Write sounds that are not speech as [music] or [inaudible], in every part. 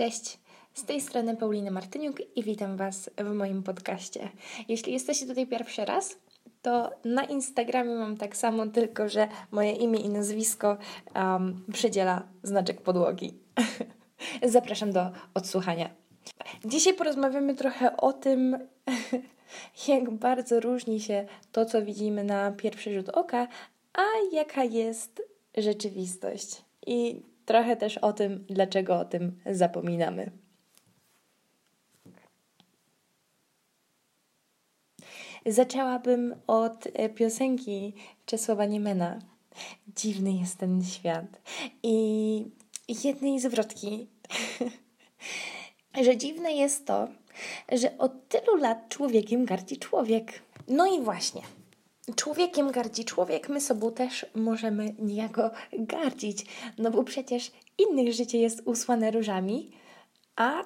Cześć, z tej strony Paulina Martyniuk i witam Was w moim podcaście. Jeśli jesteście tutaj pierwszy raz, to na Instagramie mam tak samo, tylko że moje imię i nazwisko um, przydziela znaczek podłogi. [laughs] Zapraszam do odsłuchania. Dzisiaj porozmawiamy trochę o tym, [laughs] jak bardzo różni się to, co widzimy na pierwszy rzut oka, a jaka jest rzeczywistość. I trochę też o tym, dlaczego o tym zapominamy. Zaczęłabym od e, piosenki Czesława Niemena. Dziwny jest ten świat. I jednej zwrotki, [laughs] że dziwne jest to, że od tylu lat człowiekiem gardzi człowiek. No i właśnie, człowiekiem gardzi człowiek, my sobą też możemy niejako gardzić, no bo przecież innych życie jest usłane różami, a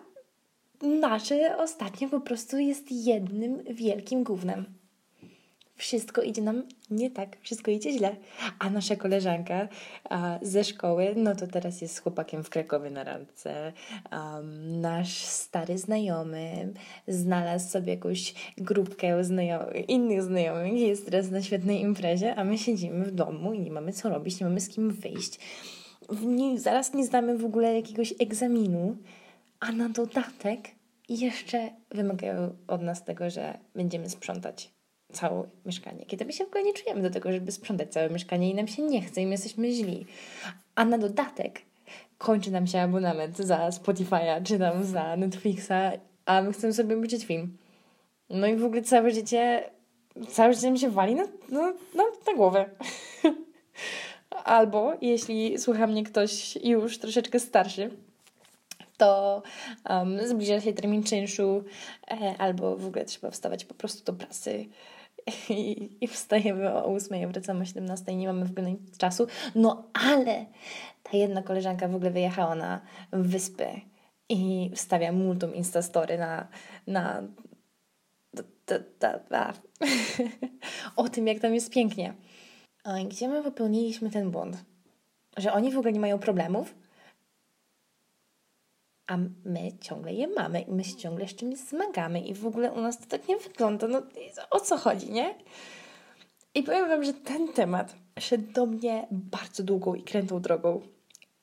nasze ostatnio po prostu jest jednym wielkim gównem. Wszystko idzie nam nie tak, wszystko idzie źle. A nasza koleżanka a, ze szkoły, no to teraz jest z chłopakiem w Krakowie na randce. Nasz stary znajomy znalazł sobie jakąś grupkę znajom- innych znajomych, jest teraz na świetnej imprezie, a my siedzimy w domu i nie mamy co robić, nie mamy z kim wyjść. Nie, zaraz nie zdamy w ogóle jakiegoś egzaminu, a na dodatek jeszcze wymagają od nas tego, że będziemy sprzątać całe mieszkanie. Kiedy my się w ogóle nie czujemy do tego, żeby sprzątać całe mieszkanie i nam się nie chce i my jesteśmy źli. A na dodatek kończy nam się abonament za Spotify'a czy tam za Netflixa, a my chcemy sobie obejrzeć film. No i w ogóle całe życie, całe życie mi się wali na, no, no, na głowę. [laughs] Albo jeśli słucha mnie ktoś już troszeczkę starszy, to um, zbliża się termin czynszu, e, albo w ogóle trzeba wstawać po prostu do pracy i, i wstajemy o 8, a wracamy o 17 i nie mamy w ogóle czasu. No ale ta jedna koleżanka w ogóle wyjechała na wyspy i wstawia multum instastory na, na da, da, da, o tym, jak tam jest pięknie. Gdzie my popełniliśmy ten błąd? Że oni w ogóle nie mają problemów, a my ciągle je mamy i my się ciągle z czymś zmagamy i w ogóle u nas to tak nie wygląda. No o co chodzi, nie? I powiem Wam, że ten temat szedł do mnie bardzo długą i krętą drogą.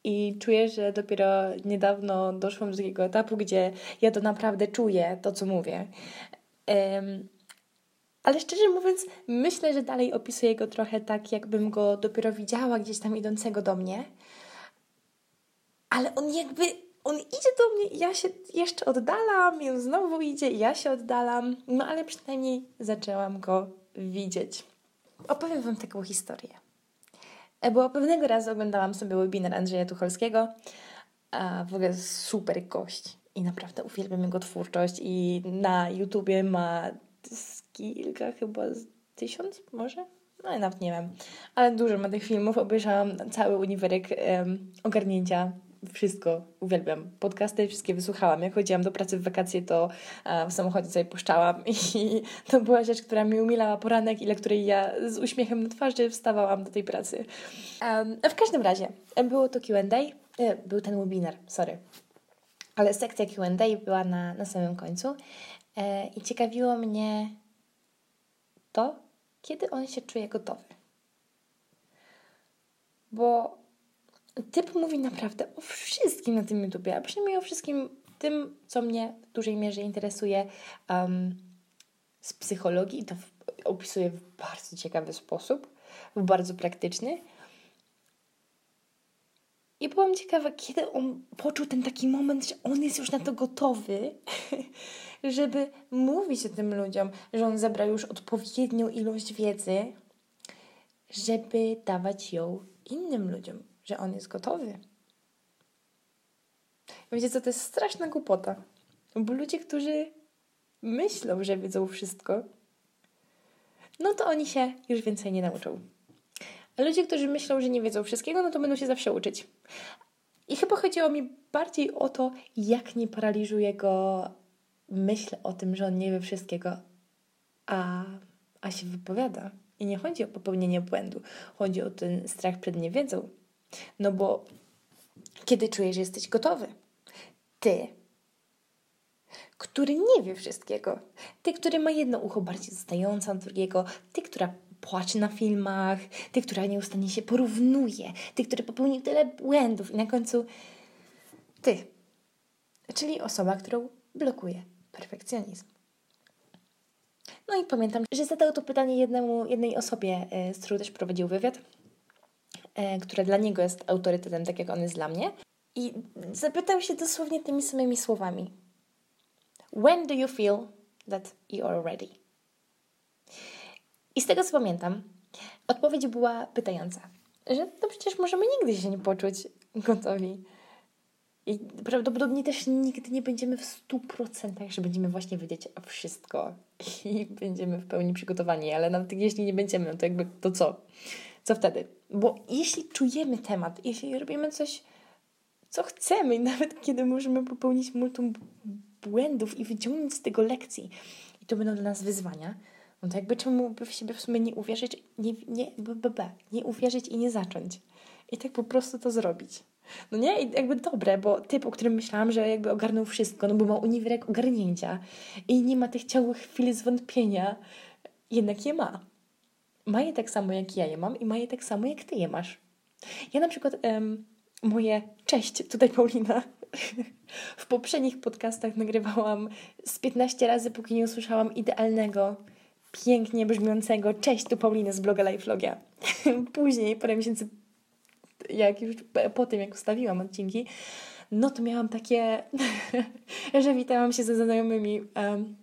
I czuję, że dopiero niedawno doszłam do takiego etapu, gdzie ja to naprawdę czuję, to co mówię. Um, ale szczerze mówiąc, myślę, że dalej opisuję go trochę tak, jakbym go dopiero widziała gdzieś tam idącego do mnie. Ale on jakby on idzie do mnie, ja się jeszcze oddalam, i on znowu idzie, i ja się oddalam, no ale przynajmniej zaczęłam go widzieć. Opowiem Wam taką historię. E, bo pewnego razu oglądałam sobie webinar Andrzeja Tucholskiego, a w ogóle super gość i naprawdę uwielbiam jego twórczość i na YouTubie ma kilka, chyba tysiąc może? No nawet nie wiem, ale dużo ma tych filmów, obejrzałam cały uniwerek um, ogarnięcia wszystko uwielbiam. Podcasty wszystkie wysłuchałam. Jak chodziłam do pracy w wakacje, to e, w samochodzie sobie puszczałam [laughs] i to była rzecz, która mi umilała poranek, ile której ja z uśmiechem na twarzy wstawałam do tej pracy. W każdym razie, było to Q&A, e, był ten webinar, sorry. Ale sekcja Q&A była na, na samym końcu e, i ciekawiło mnie to, kiedy on się czuje gotowy. Bo typ mówi naprawdę o wszystkim na tym YouTubie, a przynajmniej o wszystkim tym, co mnie w dużej mierze interesuje um, z psychologii i to w, opisuje w bardzo ciekawy sposób, w bardzo praktyczny. I byłam ciekawa, kiedy on poczuł ten taki moment, że on jest już na to gotowy, [laughs] żeby mówić o tym ludziom, że on zebrał już odpowiednią ilość wiedzy, żeby dawać ją innym ludziom że on jest gotowy. Wiecie co, to jest straszna głupota. Bo ludzie, którzy myślą, że wiedzą wszystko, no to oni się już więcej nie nauczą. A ludzie, którzy myślą, że nie wiedzą wszystkiego, no to będą się zawsze uczyć. I chyba chodziło mi bardziej o to, jak nie paraliżuje go myśl o tym, że on nie wie wszystkiego, a, a się wypowiada. I nie chodzi o popełnienie błędu, chodzi o ten strach przed niewiedzą. No bo kiedy czujesz, że jesteś gotowy? ty, który nie wie wszystkiego, ty, który ma jedno ucho bardziej zostające od drugiego, ty, która płacze na filmach, ty, która nieustannie się porównuje, ty, który popełnił tyle błędów. I na końcu ty, czyli osoba, którą blokuje perfekcjonizm. No i pamiętam, że zadał to pytanie jednemu, jednej osobie, e, z którą też prowadził wywiad, która dla niego jest autorytetem, tak jak on jest dla mnie. I zapytał się dosłownie tymi samymi słowami. When do you feel that you are ready? I z tego co pamiętam, odpowiedź była pytająca, że to przecież możemy nigdy się nie poczuć gotowi. I prawdopodobnie też nigdy nie będziemy w stu procentach, że będziemy właśnie wiedzieć wszystko i będziemy w pełni przygotowani, ale nawet jeśli nie będziemy, no to jakby to co? Co wtedy? Bo jeśli czujemy temat, jeśli robimy coś, co chcemy, [laughs] nawet kiedy możemy popełnić multum błędów i wyciągnąć z tego lekcji, i to będą dla nas wyzwania, no to jakby czemu by w siebie w sumie nie uwierzyć, nie, nie, b, b, b, nie uwierzyć i nie zacząć. I tak po prostu to zrobić. No nie? I jakby dobre, bo typ, o którym myślałam, że jakby ogarnął wszystko, no bo ma uniwerek ogarnięcia i nie ma tych ciągłych chwil zwątpienia, jednak je ma. Ma je tak samo, jak ja je mam i ma je tak samo, jak ty je masz. Ja na przykład um, moje cześć, tutaj Paulina, [laughs] w poprzednich podcastach nagrywałam z 15 razy, póki nie usłyszałam idealnego, pięknie brzmiącego cześć, tu Paulina z bloga Lifelogia. [laughs] Później, parę miesięcy jak już po tym, jak ustawiłam odcinki, no to miałam takie, [laughs] że witałam się ze znajomymi um,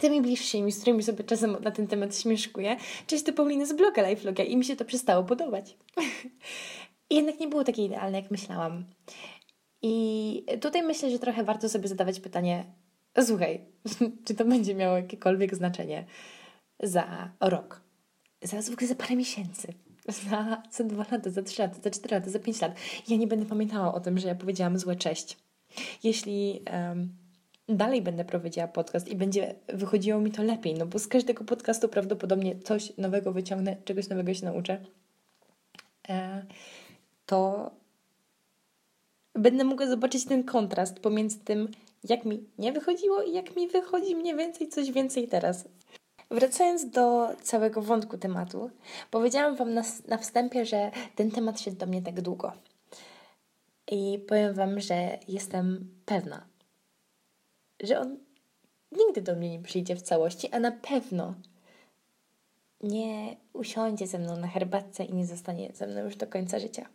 tymi bliższymi, z którymi sobie czasem na ten temat śmieszkuję. Cześć, to Paulina z bloga Lifelogia i mi się to przestało podobać. [laughs] I jednak nie było takie idealne, jak myślałam. I tutaj myślę, że trochę warto sobie zadawać pytanie, słuchaj, [laughs] czy to będzie miało jakiekolwiek znaczenie za rok, za za parę miesięcy, [laughs] za, za dwa lata, za trzy lata, za cztery lata, za pięć lat. Ja nie będę pamiętała o tym, że ja powiedziałam złe cześć. Jeśli um, dalej będę prowadziła podcast i będzie wychodziło mi to lepiej, no bo z każdego podcastu prawdopodobnie coś nowego wyciągnę, czegoś nowego się nauczę, e, to będę mogła zobaczyć ten kontrast pomiędzy tym, jak mi nie wychodziło i jak mi wychodzi mniej więcej coś więcej teraz. Wracając do całego wątku tematu, powiedziałam Wam na, na wstępie, że ten temat się do mnie tak długo. I powiem Wam, że jestem pewna, że on nigdy do mnie nie przyjdzie w całości, a na pewno nie usiądzie ze mną na herbatce i nie zostanie ze mną już do końca życia.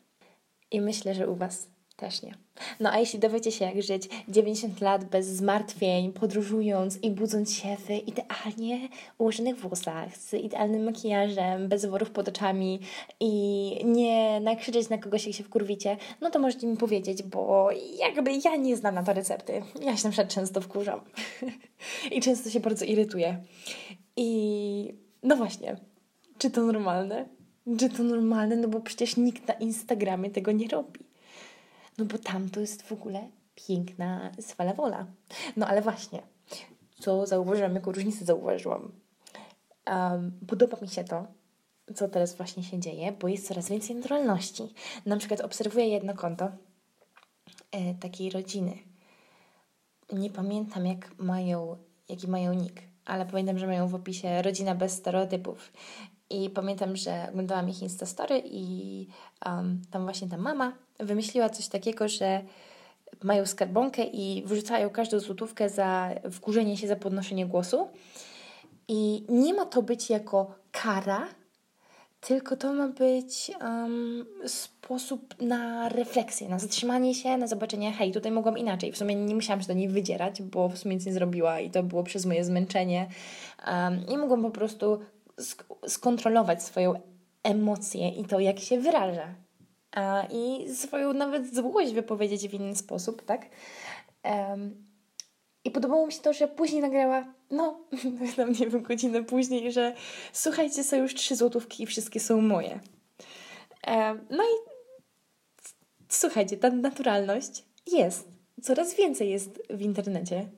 I myślę, że u Was też nie. No a jeśli dowiecie się, jak żyć 90 lat bez zmartwień, podróżując i budząc się w idealnie ułożonych włosach, z idealnym makijażem, bez worów pod oczami i nie nakrzyczeć na kogoś, jak się wkurwicie, no to możecie mi powiedzieć, bo jakby ja nie znam na to recepty. Ja się na przykład często wkurzam [laughs] i często się bardzo irytuję. I no właśnie, czy to normalne? Czy to normalne? No bo przecież nikt na Instagramie tego nie robi. No bo tam to jest w ogóle piękna swala wola. No ale właśnie, co zauważyłam, jaką różnicę zauważyłam. Um, podoba mi się to, co teraz właśnie się dzieje, bo jest coraz więcej naturalności. Na przykład obserwuję jedno konto e, takiej rodziny. Nie pamiętam, jak mają, jaki mają nick, ale pamiętam, że mają w opisie rodzina bez stereotypów. I pamiętam, że oglądałam ich Instastory i um, tam właśnie ta mama wymyśliła coś takiego, że mają skarbonkę i wrzucają każdą złotówkę za wkurzenie się za podnoszenie głosu. I nie ma to być jako kara, tylko to ma być um, sposób na refleksję, na zatrzymanie się, na zobaczenie, hej, tutaj mogłam inaczej. W sumie nie musiałam się do niej wydzierać, bo w sumie nic nie zrobiła i to było przez moje zmęczenie. Um, I mogłam po prostu skontrolować swoją emocję i to, jak się wyraża. A, I swoją nawet złość wypowiedzieć w inny sposób, tak? Um, I podobało mi się to, że później nagrała, no, tam nie wiem, godzinę później, że słuchajcie, są już trzy złotówki i wszystkie są moje. Um, no i słuchajcie, ta naturalność jest. Coraz więcej jest w internecie.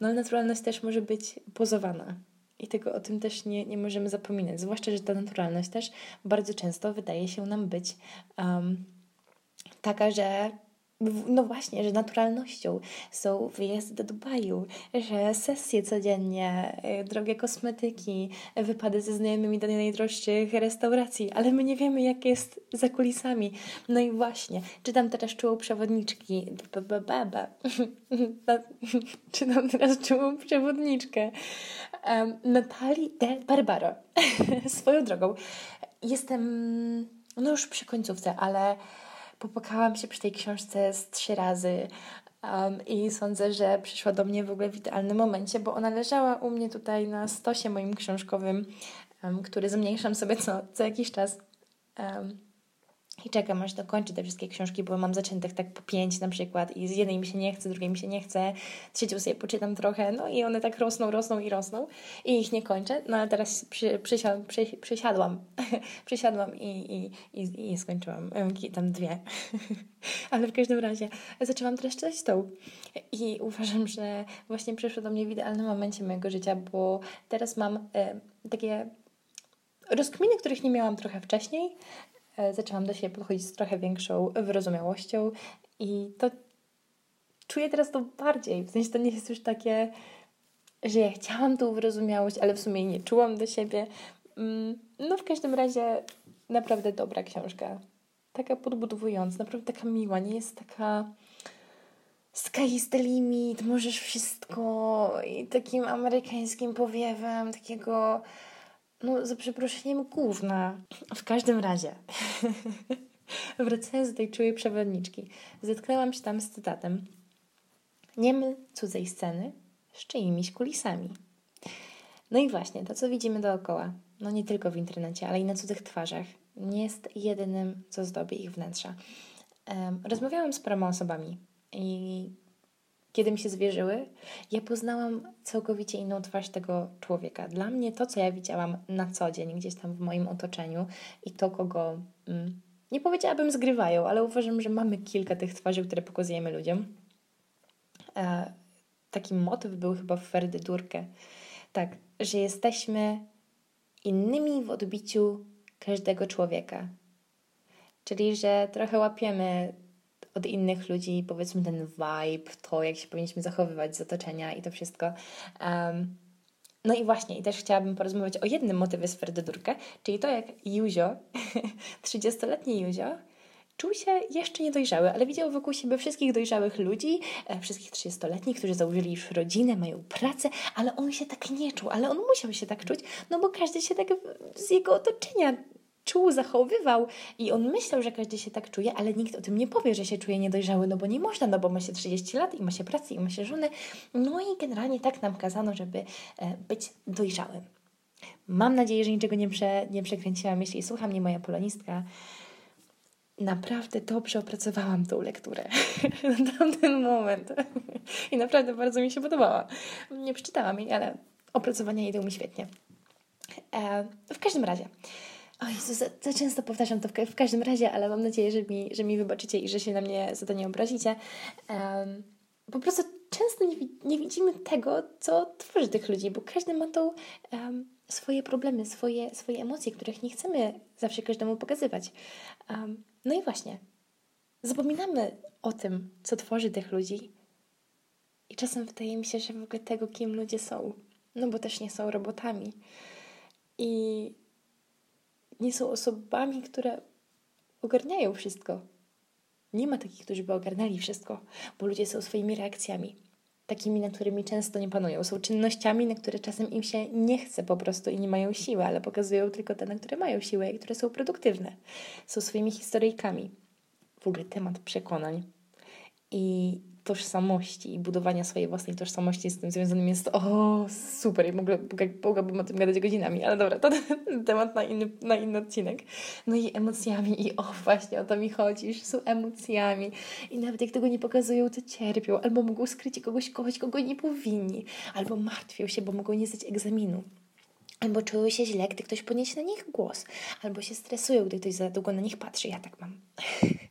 No ale naturalność też może być pozowana. I tego o tym też nie, nie możemy zapominać. Zwłaszcza, że ta naturalność też bardzo często wydaje się nam być um, taka, że no właśnie, że naturalnością są wyjazdy do Dubaju, że sesje codziennie, y, drogie kosmetyki, wypady ze znajomymi do najdroższych restauracji, ale my nie wiemy, jak jest za kulisami. No i właśnie, czytam teraz czułą przewodniczki, [laughs] [laughs] czytam teraz czułą przewodniczkę um, Natalii de Barbaro. [laughs] Swoją drogą, jestem no już przy końcówce, ale popłakałam się przy tej książce z trzy razy um, i sądzę, że przyszła do mnie w ogóle w idealnym momencie, bo ona leżała u mnie tutaj na stosie moim książkowym, um, który zmniejszam sobie co, co jakiś czas. Um, i czekam, aż dokończę te wszystkie książki, bo mam zaczętych tak po pięć na przykład i z jednej mi się nie chce, drugiej mi się nie chce, trzecią sobie poczytam trochę, no i one tak rosną, rosną i rosną. I ich nie kończę, no ale teraz przy, przysiad, przy, przysiadłam, [laughs] przysiadłam i, i, i, i skończyłam, tam dwie, [laughs] ale w każdym razie zaczęłam teraz tą. I uważam, że właśnie przyszło do mnie w idealnym momencie mojego życia, bo teraz mam e, takie rozkminy, których nie miałam trochę wcześniej, zaczęłam do siebie podchodzić z trochę większą wyrozumiałością i to czuję teraz to bardziej. W sensie to nie jest już takie, że ja chciałam tą wyrozumiałość, ale w sumie nie czułam do siebie. Mm, no w każdym razie naprawdę dobra książka. Taka podbudowująca, naprawdę taka miła, nie jest taka sky the limit, możesz wszystko i takim amerykańskim powiewem, takiego no za przeproszeniem gówna. W każdym razie, [laughs] wracając do tej czułej przewodniczki, zetknęłam się tam z cytatem Nie myl cudzej sceny z czyimiś kulisami. No i właśnie, to co widzimy dookoła, no nie tylko w internecie, ale i na cudzych twarzach, nie jest jedynym, co zdobi ich wnętrza. Rozmawiałam z paroma osobami i kiedy mi się zwierzyły, ja poznałam całkowicie inną twarz tego człowieka. Dla mnie to, co ja widziałam na co dzień, gdzieś tam w moim otoczeniu i to, kogo mm, nie powiedziałabym zgrywają, ale uważam, że mamy kilka tych twarzy, które pokazujemy ludziom. E, taki motyw był chyba w Ferdydurkę. Tak, że jesteśmy innymi w odbiciu każdego człowieka. Czyli, że trochę łapiemy od innych ludzi, powiedzmy ten vibe, to jak się powinniśmy zachowywać z otoczenia i to wszystko. Um, no i właśnie, i też chciałabym porozmawiać o jednym motywie z Ferdydurkę, czyli to jak Juzio, 30-letni [laughs] Juzio, czuł się jeszcze niedojrzały, ale widział wokół siebie wszystkich dojrzałych ludzi, e, wszystkich 30-letnich, którzy założyli już rodzinę, mają pracę, ale on się tak nie czuł, ale on musiał się tak czuć, no bo każdy się tak z jego otoczenia czuł, zachowywał i on myślał, że każdy się tak czuje, ale nikt o tym nie powie, że się czuje niedojrzały, no bo nie można, no bo ma się 30 lat i ma się pracę i ma się żonę. No i generalnie tak nam kazano, żeby e, być dojrzałym. Mam nadzieję, że niczego nie, prze, nie przekręciłam, jeśli słucha mnie moja polonistka. Naprawdę dobrze opracowałam tą lekturę [laughs] na tamten moment. I naprawdę bardzo mi się podobała. Nie przeczytałam jej, ale opracowania idą mi świetnie. E, w każdym razie, o Jezu, za, za, często powtarzam to w, w, każdym razie, ale mam nadzieję, że mi, że mi wybaczycie i że się na mnie za to nie obrazicie. Um, po prostu często nie, nie, widzimy tego, co tworzy tych ludzi, bo każdy ma tą um, swoje problemy, swoje, swoje emocje, których nie chcemy zawsze każdemu pokazywać. Um, no i właśnie, zapominamy o tym, co tworzy tych ludzi i czasem wydaje mi się, że w ogóle tego, kim ludzie są, no bo też nie są robotami. I nie są osobami, które ogarniają wszystko. Nie ma takich, którzy by ogarnęli wszystko, bo ludzie są swoimi reakcjami, takimi, na którymi często nie panują. Są czynnościami, na które czasem im się nie chce po prostu i nie mają siły, ale pokazują tylko te, na które mają siłę i które są produktywne. Są swoimi historyjkami. W ogóle temat przekonań. I tożsamości i budowania swojej własnej tożsamości z tym związanym jest o super i mogłabym o tym gadać godzinami, ale dobra, to [laughs] temat na inny, na inny odcinek. No i emocjami i o właśnie o to mi chodzi, że są emocjami i nawet jak tego nie pokazują, to cierpią albo mogą skryć kogoś kochać, kogo nie powinni, albo martwią się, bo mogą nie zdać egzaminu. Albo czują się źle, gdy ktoś podniesie na nich głos, albo się stresują, gdy ktoś za długo na nich patrzy. Ja tak mam. [laughs]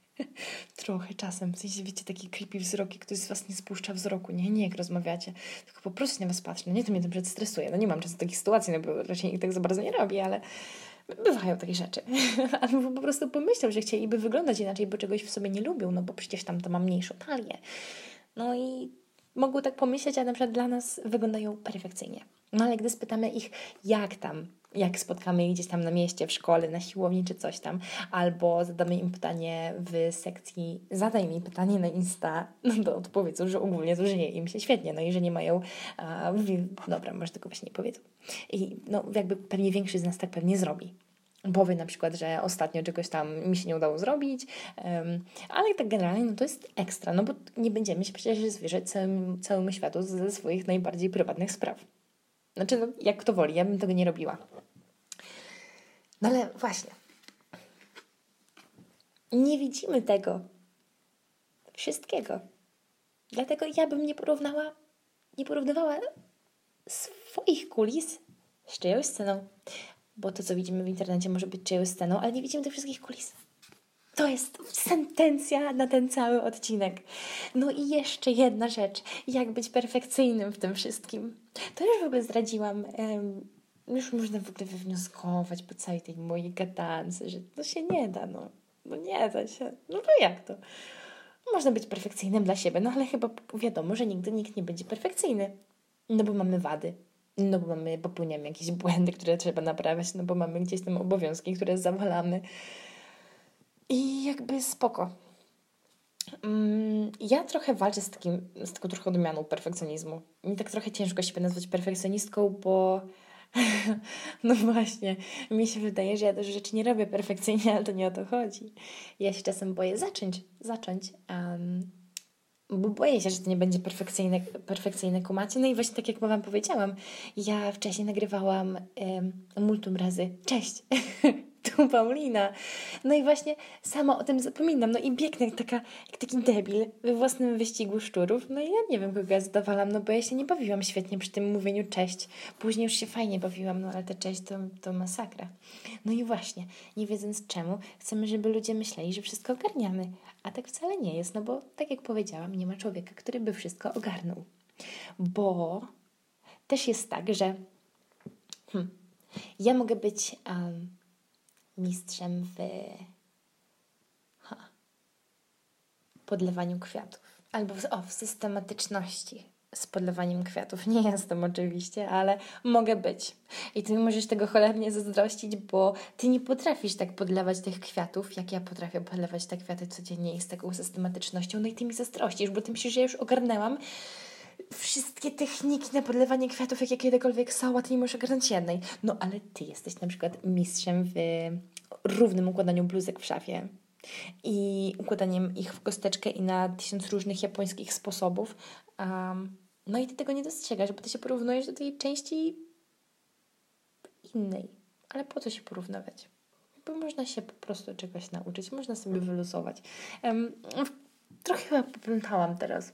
Trochę czasem. W sensie, wiecie, taki creepy wzrok i ktoś z was nie spuszcza wzroku. Nie, nie jak rozmawiacie. Tylko po prostu na was patrzy. No nie, to mnie to stresuje. No nie mam często takich sytuacji, no bo raczej nikt tak za bardzo nie robi, ale Bywają takie rzeczy. [laughs] Albo po prostu pomyślał, że chcieliby wyglądać inaczej, bo czegoś w sobie nie lubią, no bo przecież tam to ma mniejszą talię. No i mogą tak pomyśleć, a na przykład dla nas wyglądają perfekcyjnie. No ale gdy spytamy ich, jak tam, jak spotkamy ich gdzieś tam na mieście, w szkole, na siłowni czy coś tam, albo zadamy im pytanie w sekcji, zadaj mi pytanie na Insta, [laughs] no to odpowiedzą, że ogólnie to żyje im się świetnie, no i że nie mają, a, dobra, może tego właśnie nie powiedzą. I no jakby pewnie większość z nas tak pewnie zrobi powie na przykład, że ostatnio czegoś tam mi się nie udało zrobić, ale tak generalnie no to jest ekstra, no bo nie będziemy się przecież zwierzać całym, całemu światu ze swoich najbardziej prywatnych spraw. Znaczy, no, jak kto woli, ja bym tego nie robiła. No ale właśnie, nie widzimy tego wszystkiego. Dlatego ja bym nie porównała, nie porównywała swoich kulis z czyjąś sceną bo to, co widzimy w internecie, może być czyjąś sceną, ale nie widzimy tych wszystkich kulis. To jest sentencja na ten cały odcinek. No i jeszcze jedna rzecz. Jak być perfekcyjnym w tym wszystkim. To już w ogóle zdradziłam. Już można w ogóle wywnioskować po całej tej mojej gadance, że to się nie da, no. No nie da się. No to jak to? Można być perfekcyjnym dla siebie, no ale chyba wiadomo, że nigdy nikt nie będzie perfekcyjny. No bo mamy wady, no bo mamy, popełniamy jakieś błędy, które trzeba naprawiać, no bo mamy gdzieś tam obowiązki, które zawalamy. I jakby spoko. Mm, ja trochę walczę z, takim, z taką trochę odmianą perfekcjonizmu. Mi tak trochę ciężko się nazwać perfekcjonistką, bo [laughs] no właśnie, mi się wydaje, że ja też rzeczy nie robię perfekcyjnie, ale to nie o to chodzi. Ja się czasem boję zacząć, zacząć um, bo boję się, że to nie będzie perfekcyjne, perfekcyjne kumacie. No i właśnie tak jak Wam powiedziałam, ja wcześniej nagrywałam um, multum razy. Cześć! [laughs] tu Paulina. No i właśnie sama o tym zapominam. No i biegnę jak, taka, jak taki debil we własnym wyścigu szczurów. No i ja nie wiem, kogo ja zadawalam, no bo ja się nie bawiłam świetnie przy tym mówieniu cześć. Później już się fajnie bawiłam, no ale ta cześć to, to masakra. No i właśnie, nie wiedząc czemu, chcemy, żeby ludzie myśleli, że wszystko ogarniamy. A tak wcale nie jest, no bo tak jak powiedziałam, nie ma człowieka, który by wszystko ogarnął. Bo też jest tak, że hmm, ja mogę być um, mistrzem w ha, podlewaniu kwiatów. Albo w, o, w systematyczności z podlewaniem kwiatów. Nie jestem oczywiście, ale mogę być. I ty możesz tego cholernie zazdrościć, bo ty nie potrafisz tak podlewać tych kwiatów, jak ja potrafię podlewać te kwiaty codziennie i z taką systematycznością. No i ty mi zazdrościsz, bo ty myślisz, że ja już ogarnęłam wszystkie techniki na podlewanie kwiatów, jakie kiedykolwiek są, ty nie możesz ogarnąć jednej. No ale ty jesteś na przykład mistrzem w równym układaniu bluzek w szafie i układaniem ich w kosteczkę i na tysiąc różnych japońskich sposobów. Um, no i ty tego nie dostrzegasz, bo ty się porównujesz do tej części innej. Ale po co się porównywać? Bo można się po prostu czegoś nauczyć, można sobie wyluzować. Um, trochę chyba popętałam teraz.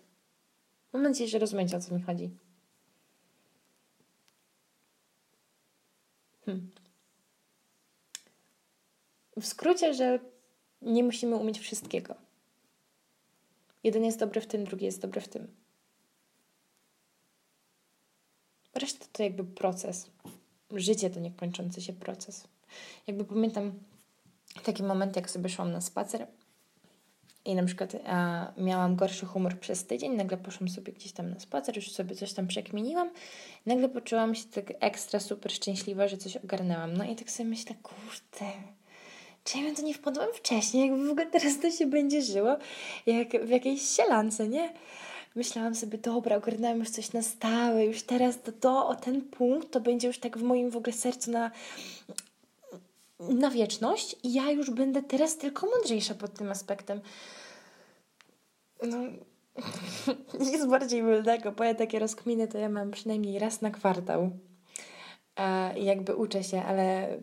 Mam nadzieję, że rozumiecie, o co mi chodzi. Hmm. W skrócie, że nie musimy umieć wszystkiego. Jeden jest dobry w tym, drugi jest dobry w tym. Reszta to jakby proces. Życie to niekończący się proces. Jakby pamiętam taki moment, jak sobie szłam na spacer i na przykład a, miałam gorszy humor przez tydzień, nagle poszłam sobie gdzieś tam na spacer, już sobie coś tam przekminiłam, nagle poczułam się tak ekstra super szczęśliwa, że coś ogarnęłam. No i tak sobie myślę, kurde, czy ja to nie wpadłam wcześniej, jakby w ogóle teraz to się będzie żyło, jak w jakiejś sielance, nie? Myślałam sobie, dobra, ogarnęłam już coś na stałe, już teraz to, to, o ten punkt, to będzie już tak w moim w ogóle sercu na, na wieczność i ja już będę teraz tylko mądrzejsza pod tym aspektem. No, [laughs] nic bardziej mylnego, bo ja takie rozkminy to ja mam przynajmniej raz na kwartał. E, jakby uczę się, ale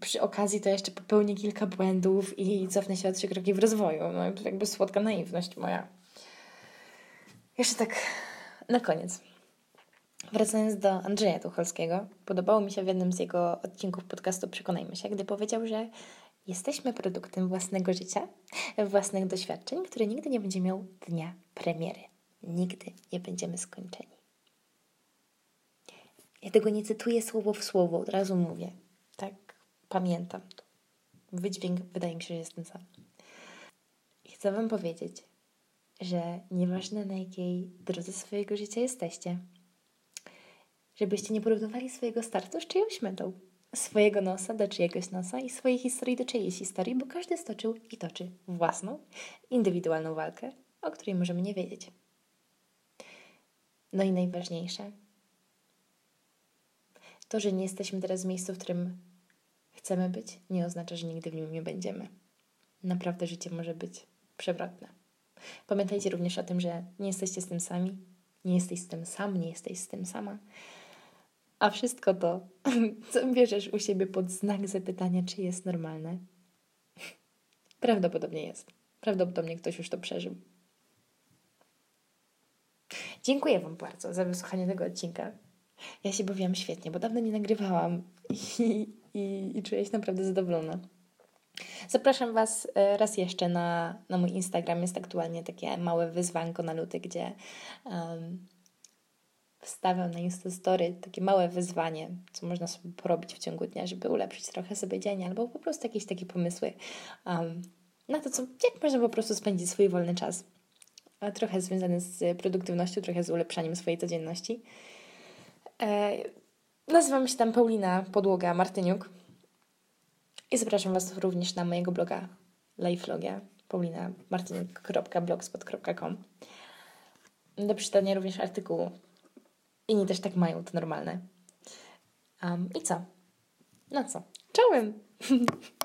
przy okazji to jeszcze popełnię kilka błędów i cofnę się o trzy kroki w rozwoju. No jakby słodka naiwność moja. Jeszcze tak na koniec. Wracając do Andrzeja Tucholskiego, podobało mi się w jednym z jego odcinków podcastu Przekonajmy się, gdy powiedział, że jesteśmy produktem własnego życia, własnych doświadczeń, które nigdy nie będzie miał dnia premiery. Nigdy nie będziemy skończeni. Ja tego nie cytuję słowo w słowo, od razu mówię. Tak Pamiętam. Wydźwięk wydaje mi się, że jest ten sam. Chcę Wam powiedzieć, że nieważne na jakiej drodze swojego życia jesteście, żebyście nie porównywali swojego startu z czyjąś metą, swojego nosa do czyjegoś nosa i swojej historii do czyjejś historii, bo każdy stoczył i toczy własną, indywidualną walkę, o której możemy nie wiedzieć. No i najważniejsze, to, że nie jesteśmy teraz w miejscu, w którym chcemy być, nie oznacza, że nigdy w nim nie będziemy. Naprawdę życie może być przewrotne. Pamiętajcie również o tym, że nie jesteście z tym sami, nie jesteś z tym sam, nie jesteś z tym sama. A wszystko to, [laughs] co bierzesz u siebie pod znak zapytania, czy jest normalne, prawdopodobnie jest. Prawdopodobnie ktoś już to przeżył. Dziękuję Wam bardzo za wysłuchanie tego odcinka. Ja się bawiłam świetnie, bo dawno nie nagrywałam [laughs] i, i, i czuję się naprawdę zadowolona. Zapraszam Was e, raz jeszcze na, na mój Instagram. Jest aktualnie takie małe wyzwanko na luty, gdzie um, wstawiam na Instastory takie małe wyzwanie, co można sobie porobić w ciągu dnia, żeby ulepszyć trochę sobie dzień, albo po prostu jakieś takie pomysły um, na to, co, jak można po prostu spędzić swój wolny czas. Trochę związany z produktywnością, trochę z ulepszaniem swojej codzienności. E, nazywam się tam Paulina Podłoga Martyniuk i zapraszam Was również na mojego bloga lifelogia paulinamartyniuk.blogspot.com do przeczytania również artykułu. Inni też tak mają, to normalne. Um, I co? No co? Czołem! [laughs]